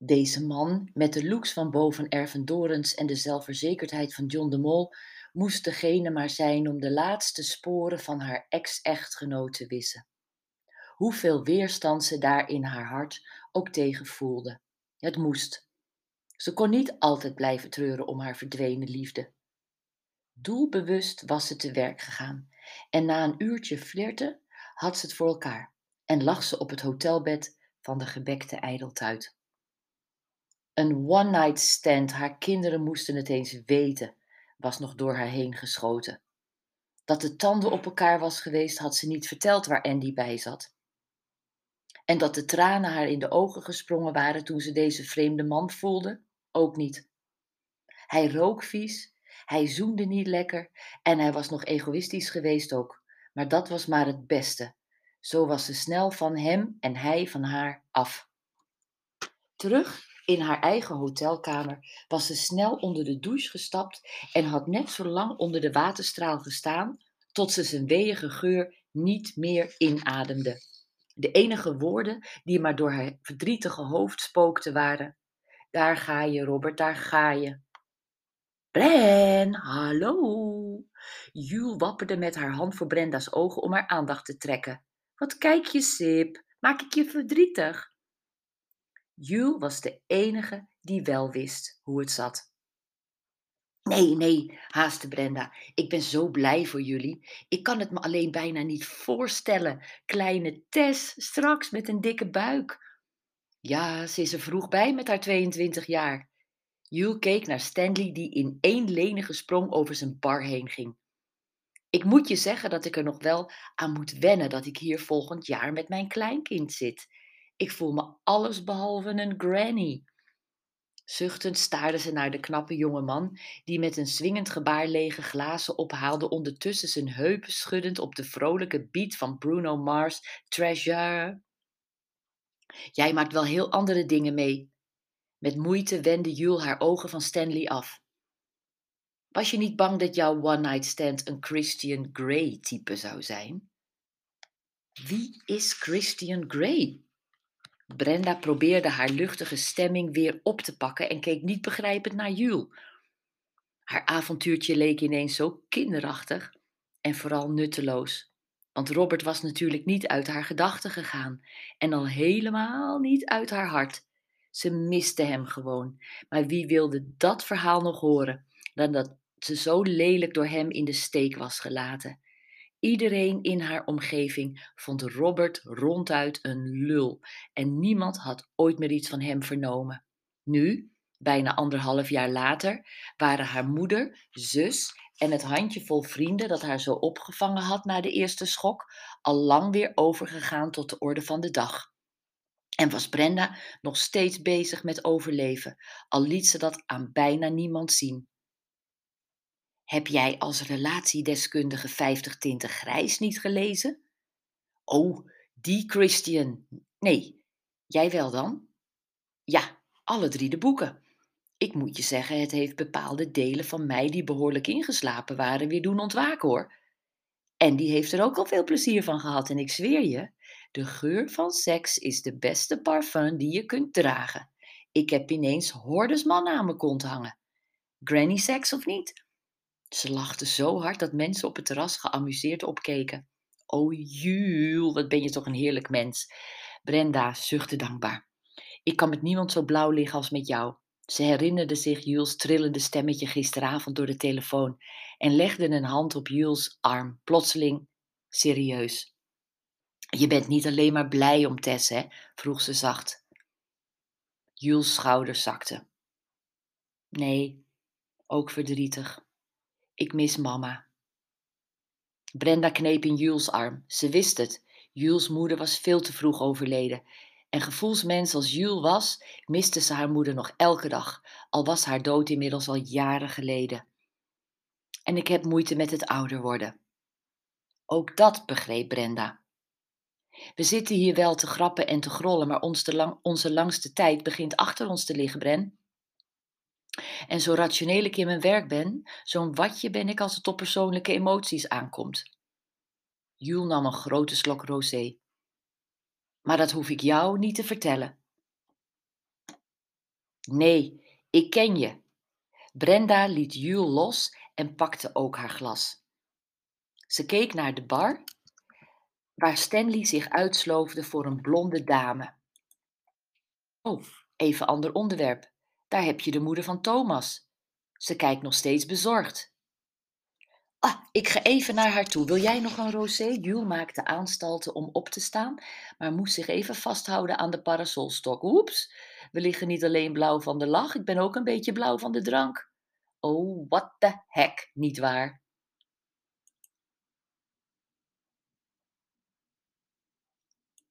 Deze man, met de looks van boven Erven Dorens en de zelfverzekerdheid van John de Mol, moest degene maar zijn om de laatste sporen van haar ex-echtgenoot te wissen. Hoeveel weerstand ze daar in haar hart ook tegen voelde. Het moest. Ze kon niet altijd blijven treuren om haar verdwenen liefde. Doelbewust was ze te werk gegaan en na een uurtje flirten had ze het voor elkaar en lag ze op het hotelbed van de gebekte ijdeltuit. Een one-night stand, haar kinderen moesten het eens weten, was nog door haar heen geschoten. Dat de tanden op elkaar was geweest, had ze niet verteld waar Andy bij zat. En dat de tranen haar in de ogen gesprongen waren toen ze deze vreemde man voelde, ook niet. Hij rook vies, hij zoende niet lekker en hij was nog egoïstisch geweest ook, maar dat was maar het beste. Zo was ze snel van hem en hij van haar af. Terug in haar eigen hotelkamer was ze snel onder de douche gestapt en had net zo lang onder de waterstraal gestaan tot ze zijn weeige geur niet meer inademde. De enige woorden die maar door haar verdrietige hoofd spookten waren: Daar ga je, Robert, daar ga je. Bren, hallo. Jules wapperde met haar hand voor Brenda's ogen om haar aandacht te trekken. Wat kijk je, Sip? Maak ik je verdrietig? Jules was de enige die wel wist hoe het zat. Nee, nee, haastte Brenda. Ik ben zo blij voor jullie. Ik kan het me alleen bijna niet voorstellen. Kleine Tess, straks met een dikke buik. Ja, ze is er vroeg bij met haar 22 jaar. Jules keek naar Stanley die in één lenige sprong over zijn bar heen ging. Ik moet je zeggen dat ik er nog wel aan moet wennen dat ik hier volgend jaar met mijn kleinkind zit. Ik voel me allesbehalve een granny. Zuchtend staarde ze naar de knappe jonge man, die met een swingend gebaar lege glazen ophaalde, ondertussen zijn heupen schuddend op de vrolijke beat van Bruno Mars' Treasure. Jij maakt wel heel andere dingen mee. Met moeite wendde Jules haar ogen van Stanley af. Was je niet bang dat jouw one-night stand een Christian Grey type zou zijn? Wie is Christian Grey? Brenda probeerde haar luchtige stemming weer op te pakken en keek niet begrijpend naar Jules. Haar avontuurtje leek ineens zo kinderachtig en vooral nutteloos. Want Robert was natuurlijk niet uit haar gedachten gegaan en al helemaal niet uit haar hart. Ze miste hem gewoon. Maar wie wilde dat verhaal nog horen dan dat ze zo lelijk door hem in de steek was gelaten? Iedereen in haar omgeving vond Robert ronduit een lul en niemand had ooit meer iets van hem vernomen. Nu, bijna anderhalf jaar later, waren haar moeder, zus en het handjevol vrienden dat haar zo opgevangen had na de eerste schok al lang weer overgegaan tot de orde van de dag. En was Brenda nog steeds bezig met overleven, al liet ze dat aan bijna niemand zien. Heb jij als relatiedeskundige 50 tinten grijs niet gelezen? Oh, die Christian. Nee, jij wel dan? Ja, alle drie de boeken. Ik moet je zeggen, het heeft bepaalde delen van mij die behoorlijk ingeslapen waren weer doen ontwaken hoor. En die heeft er ook al veel plezier van gehad en ik zweer je, de geur van seks is de beste parfum die je kunt dragen. Ik heb ineens hordes mannen aan mijn kont hangen. Granny seks of niet? Ze lachte zo hard dat mensen op het terras geamuseerd opkeken. O Jules, wat ben je toch een heerlijk mens. Brenda zuchtte dankbaar. Ik kan met niemand zo blauw liggen als met jou. Ze herinnerde zich Jules trillende stemmetje gisteravond door de telefoon en legde een hand op Jules arm, plotseling serieus. Je bent niet alleen maar blij om Tess, hè? vroeg ze zacht. Jules' schouders zakten. Nee, ook verdrietig. Ik mis mama. Brenda kneep in Jules' arm. Ze wist het. Jules' moeder was veel te vroeg overleden. En gevoelsmens als Jules was, miste ze haar moeder nog elke dag, al was haar dood inmiddels al jaren geleden. En ik heb moeite met het ouder worden. Ook dat begreep Brenda. We zitten hier wel te grappen en te grollen, maar onze langste tijd begint achter ons te liggen, Bren. En zo rationeel ik in mijn werk ben, zo'n watje ben ik als het op persoonlijke emoties aankomt. Jules nam een grote slok rosé. Maar dat hoef ik jou niet te vertellen. Nee, ik ken je. Brenda liet Jules los en pakte ook haar glas. Ze keek naar de bar, waar Stanley zich uitsloofde voor een blonde dame. Oh, even ander onderwerp. Daar heb je de moeder van Thomas. Ze kijkt nog steeds bezorgd. Ah, ik ga even naar haar toe. Wil jij nog een rosé? Jules maakte aanstalten om op te staan, maar moest zich even vasthouden aan de parasolstok. Oeps, we liggen niet alleen blauw van de lach, ik ben ook een beetje blauw van de drank. Oh, what the heck, niet waar?